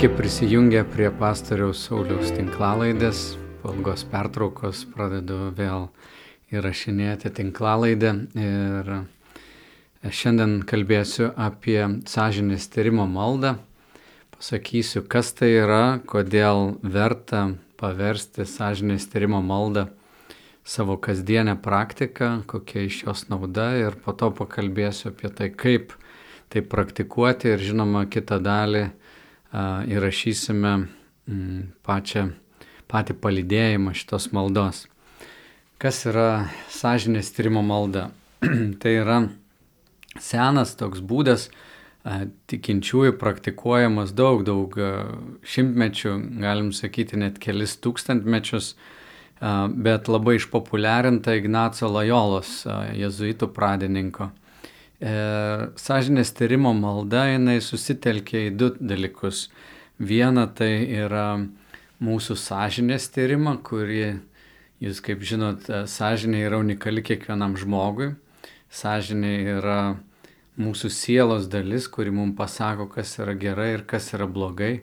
Sveiki prisijungę prie pastoriaus Sauliaus tinklalaidės. Po ilgos pertraukos pradedu vėl įrašinėti tinklalaidę ir šiandien kalbėsiu apie sąžinės tyrimo maldą. Pasakysiu, kas tai yra, kodėl verta paversti sąžinės tyrimo maldą savo kasdienę praktiką, kokia iš jos nauda ir po to pakalbėsiu apie tai, kaip tai praktikuoti ir žinoma kitą dalį įrašysime mm, pačią, patį palydėjimą šitos maldos. Kas yra sąžinės tyrimo malda? tai yra senas toks būdas, tikinčiųjų praktikuojamas daug, daug šimtmečių, galim sakyti net kelis tūkstantmečius, bet labai išpopuliarinta Ignaco Lajolos, jezuitų pradininko. Sažinės tyrimo malda jinai susitelkia į du dalykus. Viena tai yra mūsų sąžinės tyrimą, kurį jūs kaip žinot, sąžinė yra unikali kiekvienam žmogui. Sąžinė yra mūsų sielos dalis, kuri mums pasako, kas yra gerai ir kas yra blogai.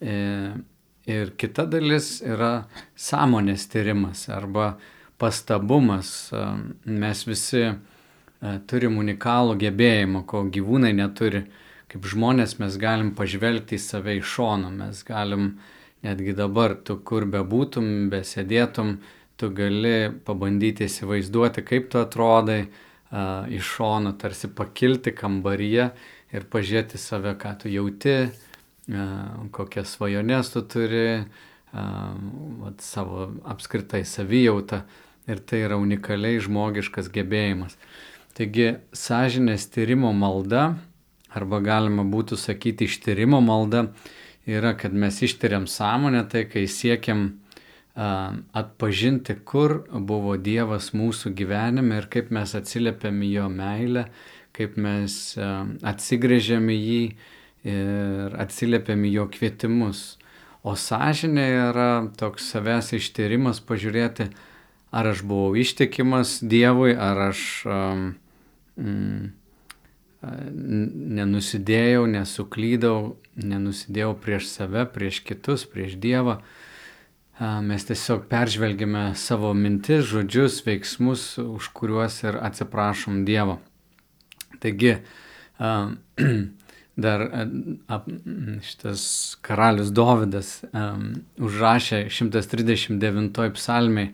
Ir kita dalis yra sąmonės tyrimas arba pastabumas. Mes visi E, turim unikalų gebėjimą, ko gyvūnai neturi. Kaip žmonės mes galim pažvelgti į save iš šono, mes galim netgi dabar, tu kur bebūtum, besėdėtum, tu gali pabandyti įsivaizduoti, kaip tu atrodai uh, iš šono, tarsi pakilti kambaryje ir pažiūrėti save, ką tu jauti, uh, kokias svajonės tu turi, vat, savo apskritai savijautą. Ir tai yra unikaliai žmogiškas gebėjimas. Taigi sąžinės tyrimo malda, arba galima būtų sakyti ištyrimo malda, yra, kad mes ištiriam sąmonę, tai kai siekiam atpažinti, kur buvo Dievas mūsų gyvenime ir kaip mes atsiliepiam į jo meilę, kaip mes atsigrėžiam į jį ir atsiliepiam į jo kvietimus. O sąžinė yra toks savęs ištyrimas, pažiūrėti, ar aš buvau ištikimas Dievui, ar aš um, mm, nenusidėjau, nesuklydau, nenusidėjau prieš save, prieš kitus, prieš Dievą. Mes tiesiog peržvelgime savo mintis, žodžius, veiksmus, už kuriuos ir atsiprašom Dievo. Taigi, dar šitas karalius Dovydas užrašė 139 psalmiai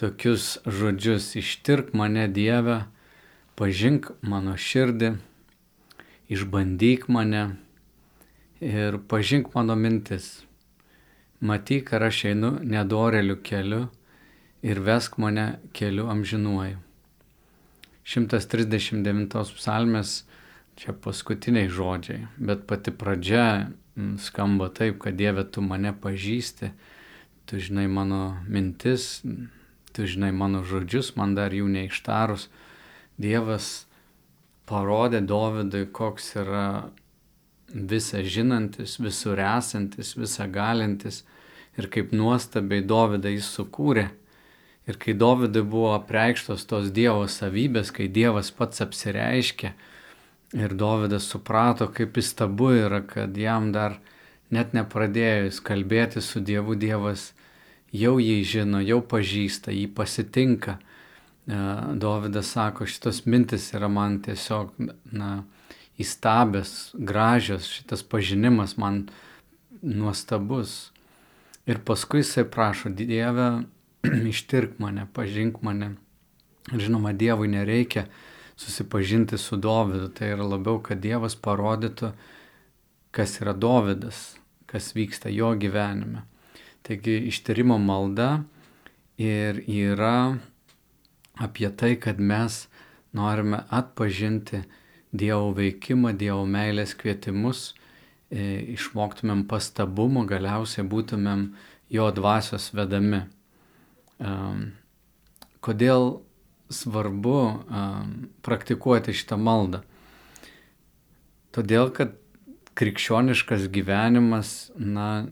tokius žodžius: Ištirk mane Dievę, pažink mano širdį, išbandyk mane ir pažink mano mintis. Matyk, ar aš einu nedoreliu keliu ir vesk mane keliu amžinuoju. 139 psalmės čia paskutiniai žodžiai, bet pati pradžia mm, skamba taip, kad Dieve tu mane pažįsti, tu žinai mano mintis, tu žinai mano žodžius, man dar jų neištarus Dievas parodė Dovydui, koks yra visą žinantis, visur esantis, visą galintis ir kaip nuostabiai Dovydą jis sukūrė. Ir kai Dovydui buvo apreikštos tos Dievo savybės, kai Dievas pats apsireiškė ir Dovydas suprato, kaip įstabu yra, kad jam dar net nepradėjus kalbėti su Dievu, Dievas jau jį žino, jau pažįsta, jį pasitinka Dovydas sako, šitos mintis yra man tiesiog, na, įstabės, gražios, šitas pažinimas man nuostabus. Ir paskui jisai prašo, Dieve, ištirk mane, pažink mane. Ir žinoma, Dievui nereikia susipažinti su Dovydu, tai yra labiau, kad Dievas parodytų, kas yra Dovydas, kas vyksta jo gyvenime. Taigi ištyrimo malda ir yra apie tai, kad mes norime atpažinti Dievo veikimą, Dievo meilės kvietimus, e, išmoktumėm pastabumo, galiausiai būtumėm jo dvasios vedami. Kodėl svarbu praktikuoti šitą maldą? Todėl, kad krikščioniškas gyvenimas, na,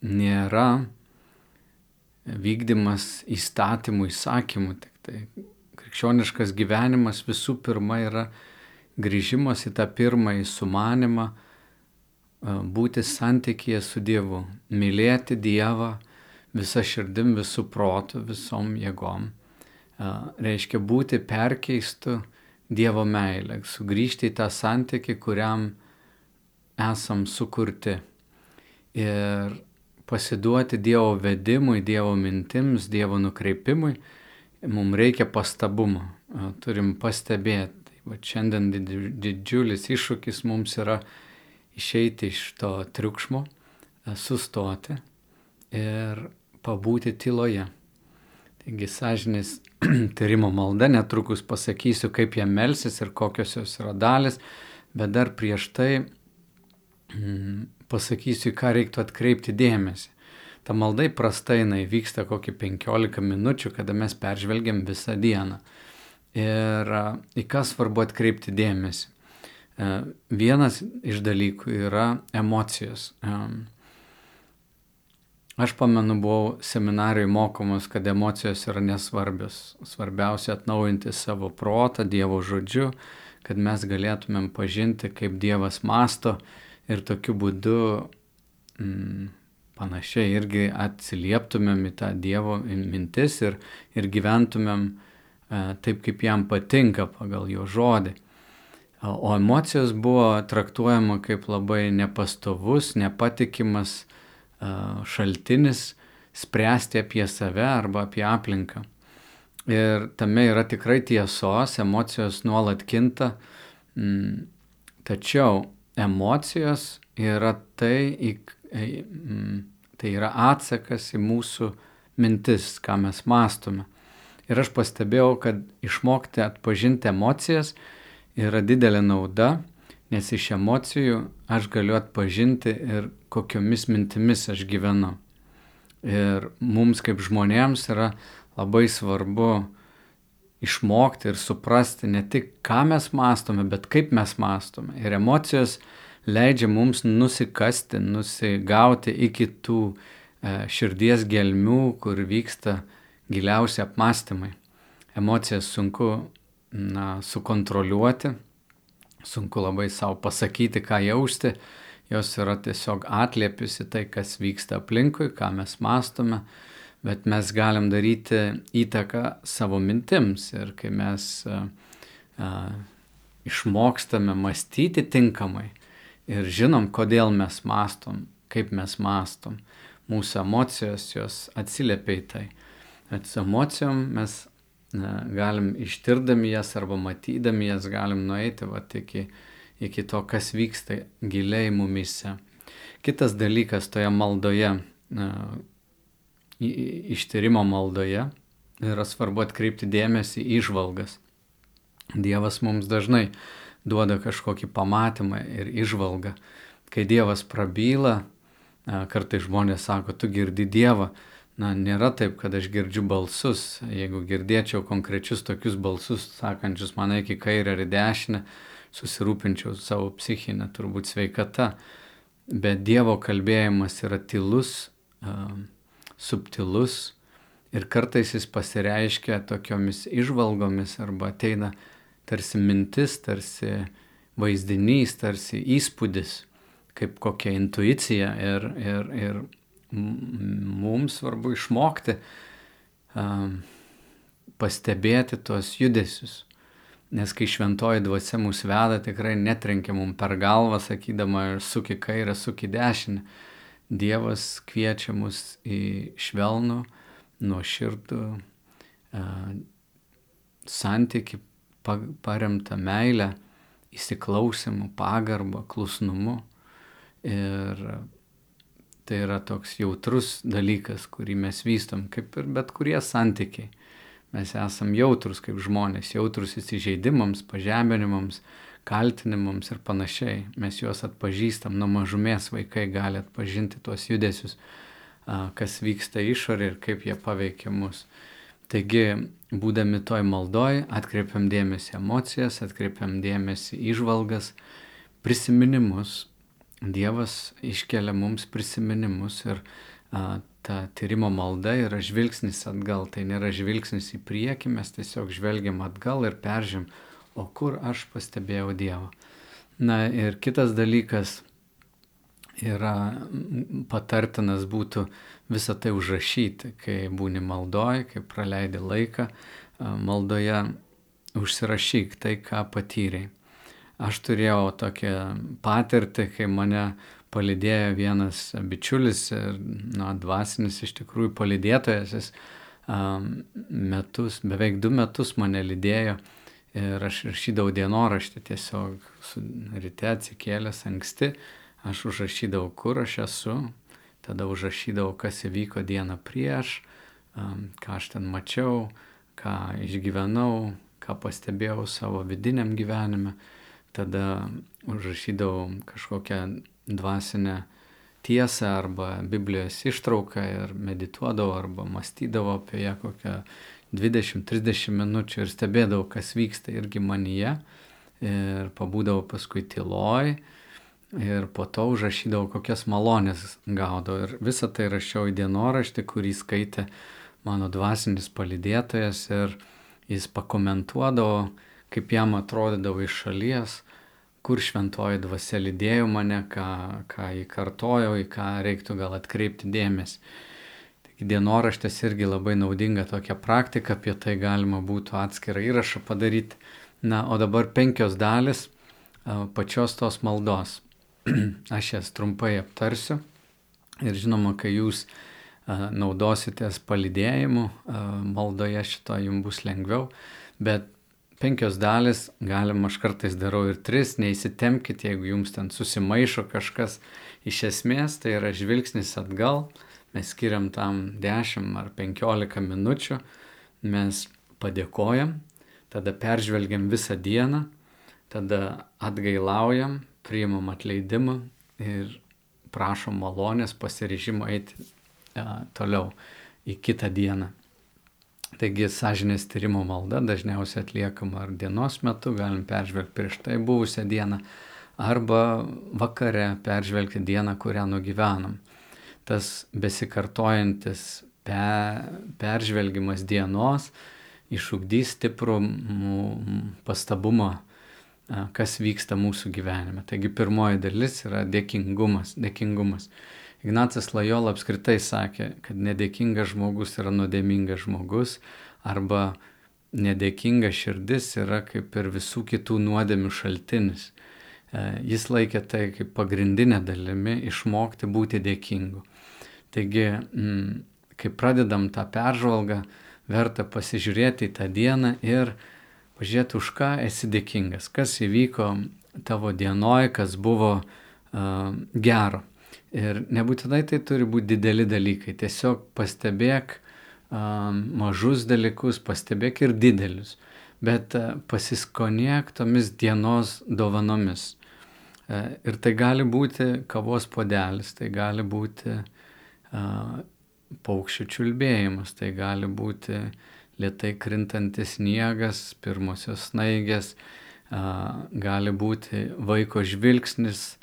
nėra vykdymas įstatymų įsakymų, tik tai krikščioniškas gyvenimas visų pirma yra grįžimas į tą pirmąjį sumanimą, būti santykėje su Dievu, mylėti Dievą visą širdim, visų protų, visom jėgom. Reiškia būti perkeistu Dievo meilę, sugrįžti į tą santykį, kuriam esam sukurti. Ir pasiduoti Dievo vedimui, Dievo mintims, Dievo nukreipimui, mums reikia pastabumo, turim pastebėti. Tai va šiandien didžiulis iššūkis mums yra išeiti iš to triukšmo, sustoti ir pabūti tyloje. Taigi sąžinės tyrimo malda, netrukus pasakysiu, kaip jie melsis ir kokios jos yra dalis, bet dar prieš tai mm, pasakysiu, ką reiktų atkreipti dėmesį. Ta malda įprastai jinai vyksta kokį 15 minučių, kada mes peržvelgiam visą dieną. Ir į ką svarbu atkreipti dėmesį. Vienas iš dalykų yra emocijos. Aš pamenu, buvau seminarijai mokomas, kad emocijos yra nesvarbios. Svarbiausia atnaujinti savo protą Dievo žodžiu, kad mes galėtumėm pažinti, kaip Dievas masto ir tokiu būdu mm, panašiai irgi atsilieptumėm į tą Dievo mintis ir, ir gyventumėm e, taip, kaip jam patinka pagal jo žodį. O emocijos buvo traktuojama kaip labai nepastovus, nepatikimas e, šaltinis spręsti apie save arba apie aplinką. Ir tame yra tikrai tiesos, emocijos nuolat kinta, mm, tačiau emocijos yra tai, tai yra atsakas į mūsų mintis, ką mes mastome. Ir aš pastebėjau, kad išmokti atpažinti emocijas yra didelė nauda, nes iš emocijų aš galiu atpažinti ir kokiomis mintimis aš gyvenu. Ir mums kaip žmonėms yra labai svarbu išmokti ir suprasti ne tik, ką mes mastome, bet kaip mes mastome. Ir emocijos leidžia mums nusikasti, nusigauti iki tų e, širdies gelmių, kur vyksta giliausi apmąstymai. Emocijas sunku na, sukontroliuoti, sunku labai savo pasakyti, ką jausti, jos yra tiesiog atliepis į tai, kas vyksta aplinkui, ką mes mastome bet mes galim daryti įtaką savo mintims ir kai mes a, a, išmokstame mąstyti tinkamai ir žinom, kodėl mes mastom, kaip mes mastom, mūsų emocijos jos atsiliepia į tai. Bet su emocijom mes na, galim ištirdami jas arba matydami jas galim nueiti va, iki, iki to, kas vyksta giliai mumise. Kitas dalykas toje maldoje, na, ištyrimo maldoje yra svarbu atkreipti dėmesį į išvalgas. Dievas mums dažnai duoda kažkokį pamatymą ir išvalgą. Kai Dievas prabyla, kartai žmonės sako, tu girdi Dievą. Na, nėra taip, kad aš girdžiu balsus. Jeigu girdėčiau konkrečius tokius balsus, sakančius mane iki kairę ar dešinę, susirūpinčiau savo psichinę turbūt sveikata. Bet Dievo kalbėjimas yra tylus, subtilus ir kartais jis pasireiškia tokiomis išvalgomis arba ateina tarsi mintis, tarsi vaizdinys, tarsi įspūdis, kaip kokia intuicija ir, ir, ir mums svarbu išmokti um, pastebėti tuos judesius. Nes kai šventoji dvasia mūsų veda, tikrai netrenkia mums per galvą, sakydama, suki kairę, suki dešinę Dievas kviečia mus į švelnų, nuoširdų santyki paremtą meilę, įsiklausimu, pagarba, klusnumu. Ir tai yra toks jautrus dalykas, kurį mes vystom, kaip ir bet kurie santykiai. Mes esam jautrus kaip žmonės, jautrus įsižeidimams, pažeminimams, kaltinimams ir panašiai. Mes juos atpažįstam, nuo mažumės vaikai gali atpažinti tuos judesius, kas vyksta išorė ir kaip jie paveikia mus. Taigi, būdami toj maldoj, atkreipiam dėmesį emocijas, atkreipiam dėmesį išvalgas, prisiminimus. Dievas iškelia mums prisiminimus ir a, ta tyrimo malda yra žvilgsnis atgal, tai nėra žvilgsnis į priekį, mes tiesiog žvelgiam atgal ir peržym o kur aš pastebėjau Dievą. Na ir kitas dalykas, yra patartinas būtų visą tai užrašyti, kai būni maldoje, kai praleidi laiką maldoje, užsirašyk tai, ką patyrėjai. Aš turėjau tokią patirtį, kai mane palidėjo vienas bičiulis ir, na, dvasinis iš tikrųjų palidėtojas, jis um, metus, beveik du metus mane lydėjo ir aš rašydavau dienoraštį tiesiog ryte atsikėlęs anksti, aš užrašydavau, kur aš esu, tada užrašydavau, kas įvyko dieną prieš, ką aš ten mačiau, ką išgyvenau, ką pastebėjau savo vidiniam gyvenime, tada užrašydavau kažkokią dvasinę tiesą arba Biblijos ištrauką ir medituodavau arba mąstydavau apie ją kokią 20-30 minučių ir stebėdavau, kas vyksta irgi manyje. Ir pabūdavau paskui tyloj ir po to užrašydavau, kokias malonės gaudavau ir visą tai rašiau į dienoraštį, kurį skaitė mano dvasinis palidėtojas ir jis pakomentuodavo, kaip jam atrodydavo iš šalies, kur šventoji dvasia lydėjo mane, ką, ką jį kartojau, į ką reiktų gal atkreipti dėmesį. Taigi dienoraštis irgi labai naudinga tokia praktika, apie tai galima būtų atskirą įrašą padaryti. Na, o dabar penkios dalis pačios tos maldos. Aš jas trumpai aptarsiu. Ir žinoma, kai jūs naudositės palidėjimu maldoje, šito jums bus lengviau, bet penkios dalis, galima aš kartais darau ir tris, neįsitemkite, jeigu jums ten susimaišo kažkas. Iš esmės tai yra žvilgsnis atgal, mes skiriam tam 10 ar 15 minučių, mes padėkojam, tada peržvelgiam visą dieną, tada atgailaujam, priimam atleidimą ir prašom malonės pasiryžimo eiti a, toliau į kitą dieną. Taigi sąžinės tyrimo malda dažniausiai atliekama ar dienos metu, galim peržvelgti prieš tai buvusią dieną, arba vakare peržvelgti dieną, kurią nugyvenam. Tas besikartojantis pe, peržvelgimas dienos išugdys stiprų pastabumą, kas vyksta mūsų gyvenime. Taigi pirmoji dalis yra dėkingumas. dėkingumas. Ignacas Lajola apskritai sakė, kad nedėkingas žmogus yra nuodėmingas žmogus arba nedėkinga širdis yra kaip ir visų kitų nuodėmių šaltinis. E, jis laikė tai kaip pagrindinė dalimi išmokti būti dėkingu. Taigi, mm, kai pradedam tą peržvalgą, verta pasižiūrėti į tą dieną ir pažiūrėti, už ką esi dėkingas, kas įvyko tavo dienoje, kas buvo uh, gero. Ir nebūtinai tai turi būti dideli dalykai, tiesiog pastebėk um, mažus dalykus, pastebėk ir didelius, bet uh, pasiskoniek tomis dienos dovanomis. Uh, ir tai gali būti kavos podelis, tai gali būti uh, paukščių čiulbėjimas, tai gali būti lietai krintantis sniegas, pirmosios snaigės, gali būti vaiko žvilgsnis,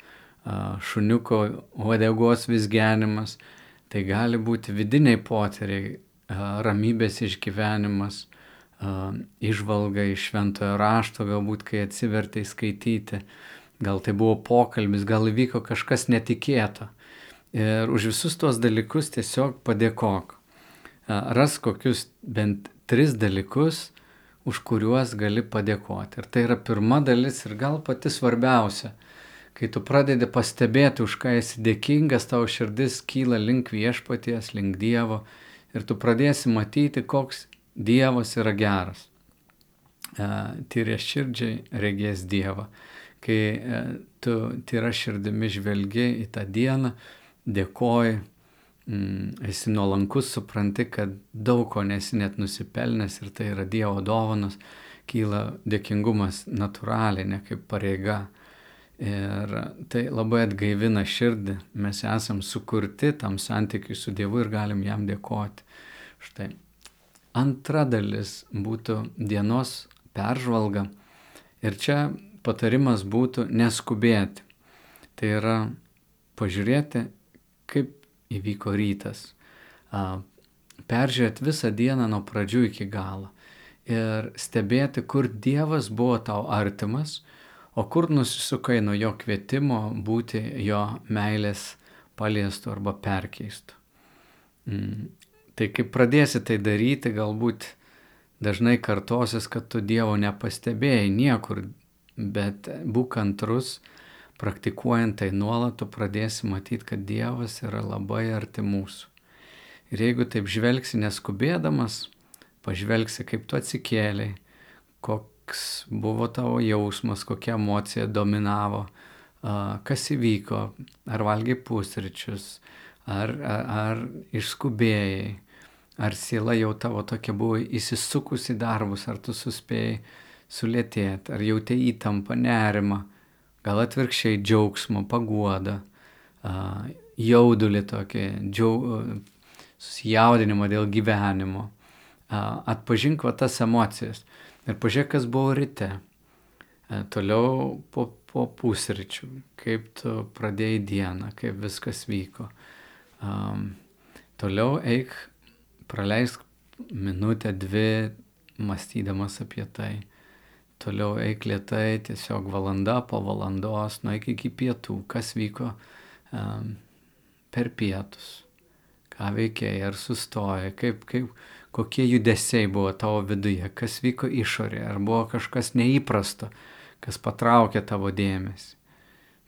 šuniuko uodegos visgenimas, tai gali būti vidiniai potyriai, ramybės išgyvenimas, išvalga iš šventojo rašto, galbūt kai atsivertai skaityti, gal tai buvo pokalbis, gal įvyko kažkas netikėto. Ir už visus tuos dalykus tiesiog padėkok. Ras kokius bent tris dalykus, už kuriuos gali padėkoti. Ir tai yra pirma dalis ir gal pati svarbiausia Kai tu pradedi pastebėti, už ką esi dėkingas, tavo širdis kyla link viešpaties, link Dievo ir tu pradėsi matyti, koks Dievas yra geras. E, tyrė širdžiai regės Dievą. Kai e, tu tyra širdimi žvelgi į tą dieną, dėkoji, mm, esi nuolankus, supranti, kad daug ko nesi net nusipelnęs ir tai yra Dievo dovanas, kyla dėkingumas natūraliai, ne kaip pareiga. Ir tai labai atgaivina širdį. Mes esam sukurti tam santykiui su Dievu ir galim jam dėkoti. Štai. Antra dalis būtų dienos peržvalga. Ir čia patarimas būtų neskubėti. Tai yra pažiūrėti, kaip įvyko rytas. Peržiūrėti visą dieną nuo pradžių iki galo. Ir stebėti, kur Dievas buvo tau artimas, o kur nusisukai nuo jo kvietimo būti jo meilės paliestų arba perkeistų. Mm. Tai kai pradėsi tai daryti, galbūt dažnai kartosis, kad tu Dievo nepastebėjai niekur, bet būk kantrus, praktikuojant tai nuolat, tu pradėsi matyti, kad Dievas yra labai arti mūsų. Ir jeigu taip žvelgsi neskubėdamas, pažvelgsi, kaip tu atsikėliai, koks buvo tavo jausmas, kokia emocija dominavo, kas įvyko, ar valgiai pusryčius, ar, ar, ar išskubėjai, ar siela jau tavo tokia buvo įsisukusi darbus, ar tu suspėjai sulėtėti, ar jautė įtampą, nerimą gal atvirkščiai džiaugsmo, paguodą, jaudulį tokį, džiau, susijaudinimą dėl gyvenimo. Atpažink va tas emocijas ir pažiūrėk, kas buvo ryte. Toliau po, po pusryčių, kaip tu pradėjai dieną, kaip viskas vyko. Um, toliau eik, praleisk minutę, dvi, mąstydamas apie tai toliau eik lietai, tiesiog valanda po valandos, nueik iki pietų, kas vyko um, per pietus, ką veikėjai, ar sustojai, kaip, kaip, kokie judesiai buvo tavo viduje, kas vyko išorėje, ar buvo kažkas neįprasto, kas patraukė tavo dėmesį.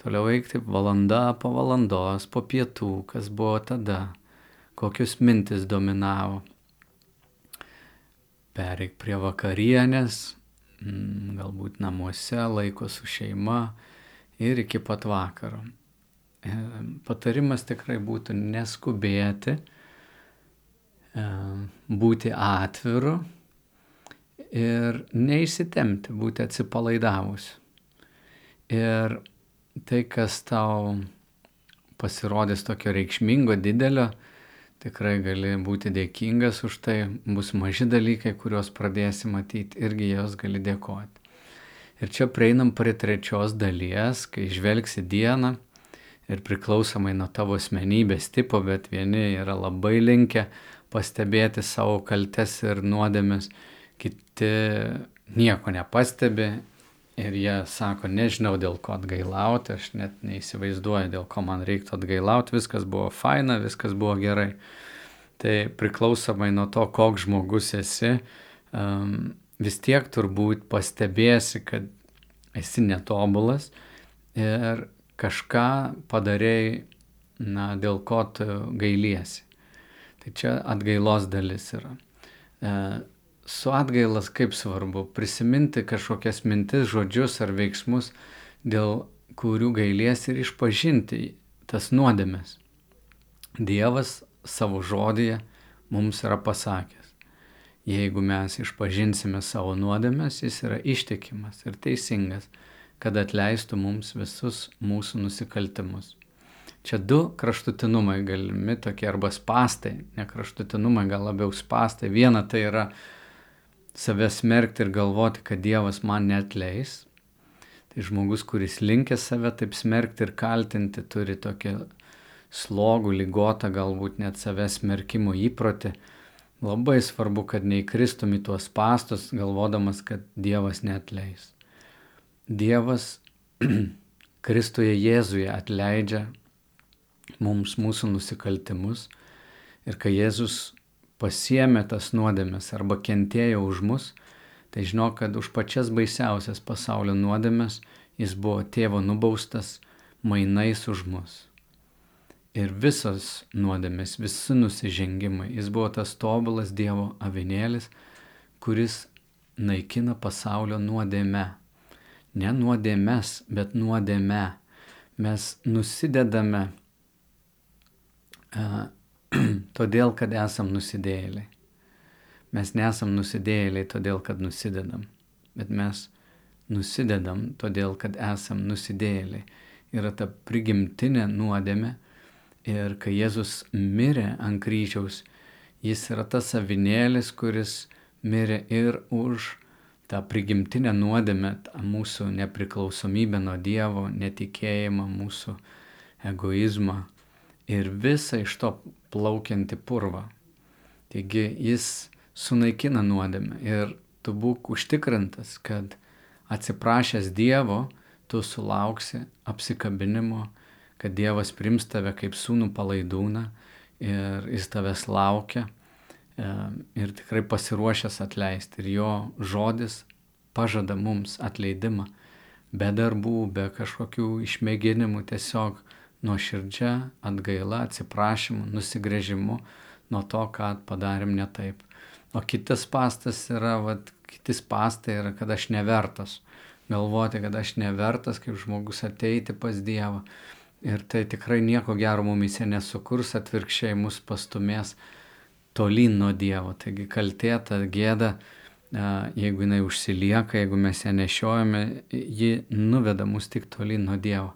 Toliau eik taip valanda po valandos, po pietų, kas buvo tada, kokius mintis dominavo. Pereik prie vakarienės, galbūt namuose, laiko su šeima ir iki pat vakaro. E, patarimas tikrai būtų neskubėti, e, būti atviru ir neįsitemti, būti atsipalaidavus. Ir tai, kas tau pasirodys tokio reikšmingo, didelio, tikrai gali būti dėkingas už tai, bus maži dalykai, kuriuos pradėsi matyti, irgi jos gali dėkoti. Ir čia prieinam prie trečios dalies, kai žvelgsi dieną ir priklausomai nuo tavo asmenybės tipo, bet vieni yra labai linkę pastebėti savo kaltes ir nuodėmes, kiti nieko nepastebi ir jie sako, nežinau dėl ko atgailauti, aš net neįsivaizduoju, dėl ko man reiktų atgailauti, viskas buvo faina, viskas buvo gerai. Tai priklausomai nuo to, koks žmogus esi, um, vis tiek turbūt pastebėsi, kad esi netobulas ir kažką padarėjai, na, dėl ko tu gailiesi. Tai čia atgailos dalis yra. E, su atgailas kaip svarbu prisiminti kažkokias mintis, žodžius ar veiksmus, dėl kurių gailies ir išpažinti tas nuodėmes. Dievas savo žodėje mums yra pasakęs, jeigu mes išpažinsime savo nuodėmes, jis yra ištikimas ir teisingas, kad atleistų mums visus mūsų nusikaltimus. Čia du kraštutinumai galimi tokie arba spastai, ne kraštutinumai, gal labiau spastai. Viena tai yra save smerkti ir galvoti, kad Dievas man net leis. Tai žmogus, kuris linkė save taip smerkti ir kaltinti, turi tokį slogų, lygotą, galbūt net savęs smerkimo įprotį. Labai svarbu, kad neįkristum į tuos pastus, galvodamas, kad Dievas net leis. Dievas Kristuje Jėzuje atleidžia mums mūsų nusikaltimus ir kai Jėzus pasiemė tas nuodėmes arba kentėjo už mus, tai žinok, kad už pačias baisiausias pasaulio nuodėmes jis buvo tėvo nubaustas mainais už mus. Ir visas nuodėmės, visi nusižengimai, jis buvo tas tobulas Dievo avinėlis, kuris naikina pasaulio nuodėme. Ne nuodėmes, bet nuodėme. Mes nusidedame uh, todėl, kad esam nusidėjėliai. Mes nesam nusidėjėliai todėl, kad nusidedam, bet mes nusidedam todėl, kad esam nusidėjėliai. Yra ta prigimtinė nuodėmė ir kai Jėzus mirė ant kryžiaus, jis yra tas savinėlis, kuris mirė ir už tą prigimtinę nuodėmę, tą mūsų nepriklausomybę nuo Dievo, netikėjimą, mūsų egoizmą ir visą iš to plaukianti purvą. Taigi jis sunaikina nuodėmę ir tu būk užtikrintas, kad atsiprašęs Dievo, tu sulauksi apsikabinimo, kad Dievas prims tave kaip sūnų palaidūną ir jis tavęs laukia e, ir tikrai pasiruošęs atleisti. Ir jo žodis pažada mums atleidimą be darbų, be kažkokių išmėginimų, tiesiog nuoširdžia atgaila, atsiprašymu, nusigrėžimu nuo to, ką padarėm ne taip. O kitas pastas yra, vat, kitis pastai yra, kad aš nevertas. Galvoti, kad aš nevertas kaip žmogus ateiti pas Dievą. Ir tai tikrai nieko gero mumise nesukurs, atvirkščiai mus pastumės tolyn nuo Dievo. Taigi kaltėta, gėda, jeigu jinai užsilieka, jeigu mes ją nešiojame, ji nuveda mus tik tolyn nuo Dievo.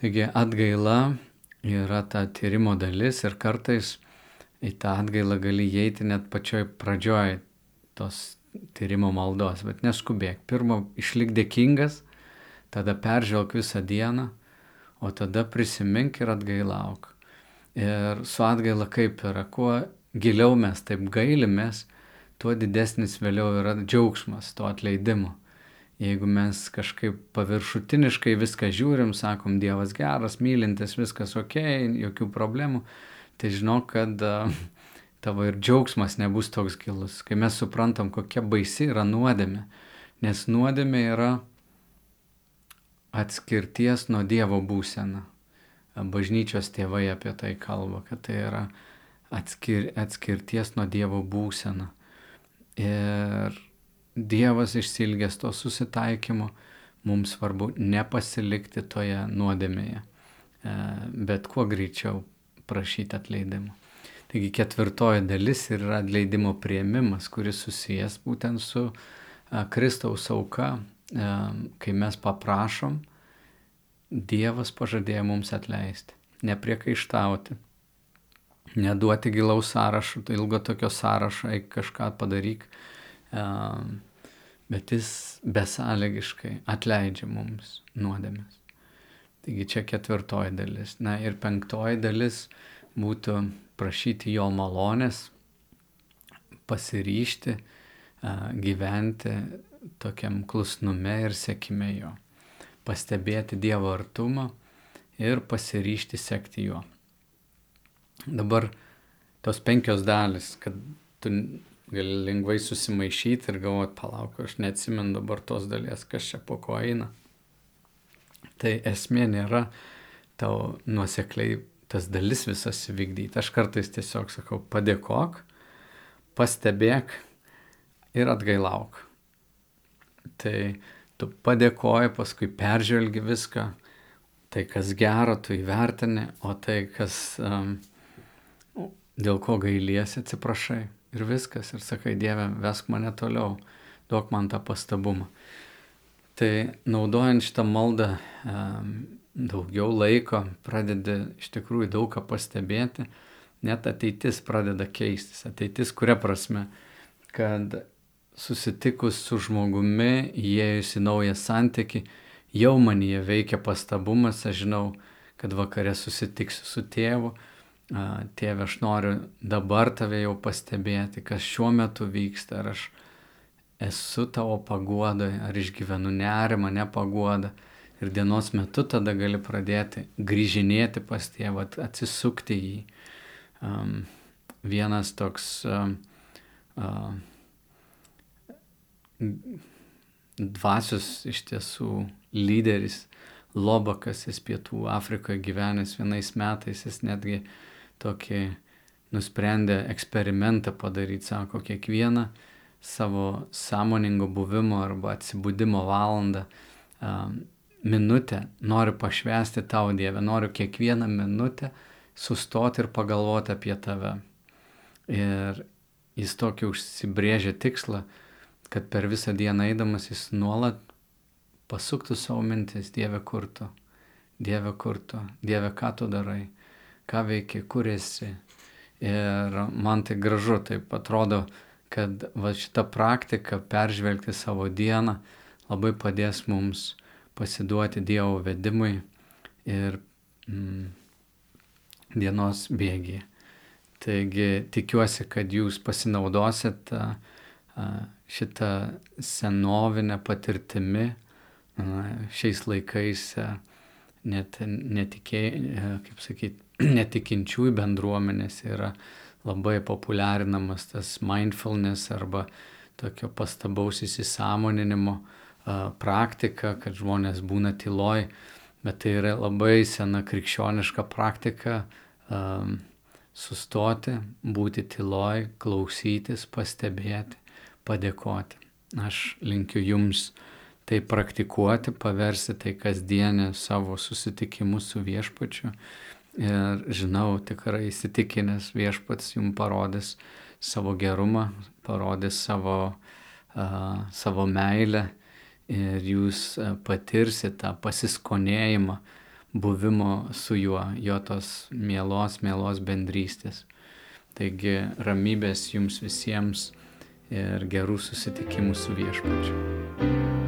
Taigi atgaila yra ta tyrimo dalis ir kartais į tą atgailą gali įeiti net pačioj pradžioj tos tyrimo maldos, bet neskubėk. Pirma, išlik dėkingas, tada peržvelg visą dieną, o tada prisimink ir atgailauk. Ir su atgaila kaip yra, kuo giliau mes taip gailimės, tuo didesnis vėliau yra džiaugsmas to atleidimo. Jeigu mes kažkaip paviršutiniškai viską žiūrim, sakom, Dievas geras, mylintis, viskas ok, jokių problemų, tai žinok, kad tavo ir džiaugsmas nebus toks gilus, kai mes suprantam, kokia baisi yra nuodėmė. Nes nuodėmė yra atskirties nuo Dievo būsena. Bažnyčios tėvai apie tai kalba, kad tai yra atskir, atskirties nuo Dievo būsena. Ir Dievas išsilgęs to susitaikymo, mums svarbu nepasilikti toje nuodėmėje, e, bet kuo greičiau prašyti atleidimo. Taigi ketvirtoji dalis yra atleidimo prieimimas, kuris susijęs būtent su a, Kristaus auka, a, kai mes paprašom, Dievas pažadėjo mums atleisti, nepriekaištauti, neduoti gilaus sąrašo, ilgo tokio sąrašo, eik kažką padaryk, bet jis besąlygiškai atleidžia mums nuodėmės. Taigi čia ketvirtoji dalis. Na ir penktoji dalis būtų prašyti jo malonės, pasiryšti gyventi tokiam klusnume ir sėkime jo, pastebėti Dievo artumą ir pasiryšti sekti juo. Dabar tos penkios dalis, kad tu gali lengvai susimaišyti ir galvoti, palauk, aš neatsimenu dabar tos dalies, kas čia po ko eina. Tai esmė nėra tau nuosekliai tas dalis visas įvykdyti. Aš kartais tiesiog sakau, padėkok, pastebėk ir atgailauk. Tai tu padėkoji, paskui peržvelgi viską, tai kas gero, tu įvertini, o tai kas um, dėl ko gailiesi, atsiprašai. Ir viskas, ir sakai, Dieve, vesk mane toliau, duok man tą pastabumą. Tai naudojant šitą maldą, daugiau laiko, pradedi iš tikrųjų daug ką pastebėti, net ateitis pradeda keistis. Ateitis kuria prasme, kad susitikus su žmogumi, įėjus į naują santyki, jau manyje veikia pastabumas, aš žinau, kad vakare susitiksiu su tėvu, tėve aš noriu dabar tave jau pastebėti, kas šiuo metu vyksta, ar aš esu tavo paguodoje, ar išgyvenu nerimą, nepaguodą ir dienos metu tada gali pradėti grįžinėti pas tėvą, atsisukti į jį. Um, vienas toks um, uh, dvasios iš tiesų lyderis, Lobakas, jis pietų Afrikoje gyvenęs vienais metais, jis netgi tokį nusprendė eksperimentą padaryti, sako, kiekvieną savo sąmoningo buvimo arba atsibūdimo valandą minutę. Noriu pašvesti tau Dievę, noriu kiekvieną minutę sustoti ir pagalvoti apie tave. Ir jis tokį užsibrėžė tikslą, kad per visą dieną eidamas jis nuolat pasuktų savo mintis, Dieve kur tu, Dieve kur tu, Dieve ką tu darai, ką veiki, kur esi. Ir man tai gražu, taip atrodo, kad va šita praktika peržvelgti savo dieną labai padės mums pasiduoti Dievo vedimui ir mm, dienos bėgiai. Taigi tikiuosi, kad jūs pasinaudosit šitą senovinę patirtimi, šiais laikais net netikė, kaip sakyti, netikinčiųjų bendruomenės yra labai populiarinamas tas mindfulness arba tokio pastabaus įsisamoninimo praktika, kad žmonės būna tyloj, bet tai yra labai sena krikščioniška praktika sustoti, būti tyloj, klausytis, pastebėti, padėkoti. Aš linkiu jums tai praktikuoti, paversi tai kasdienį savo susitikimus su viešpačiu. Ir žinau, tikrai įsitikinęs viešpats jums parodys savo gerumą, parodys savo, uh, savo meilę ir jūs patirsit tą pasiskonėjimą buvimo su juo, jo tos mielos, mielos bendrystės. Taigi ramybės jums visiems ir gerų susitikimų su viešpačiu.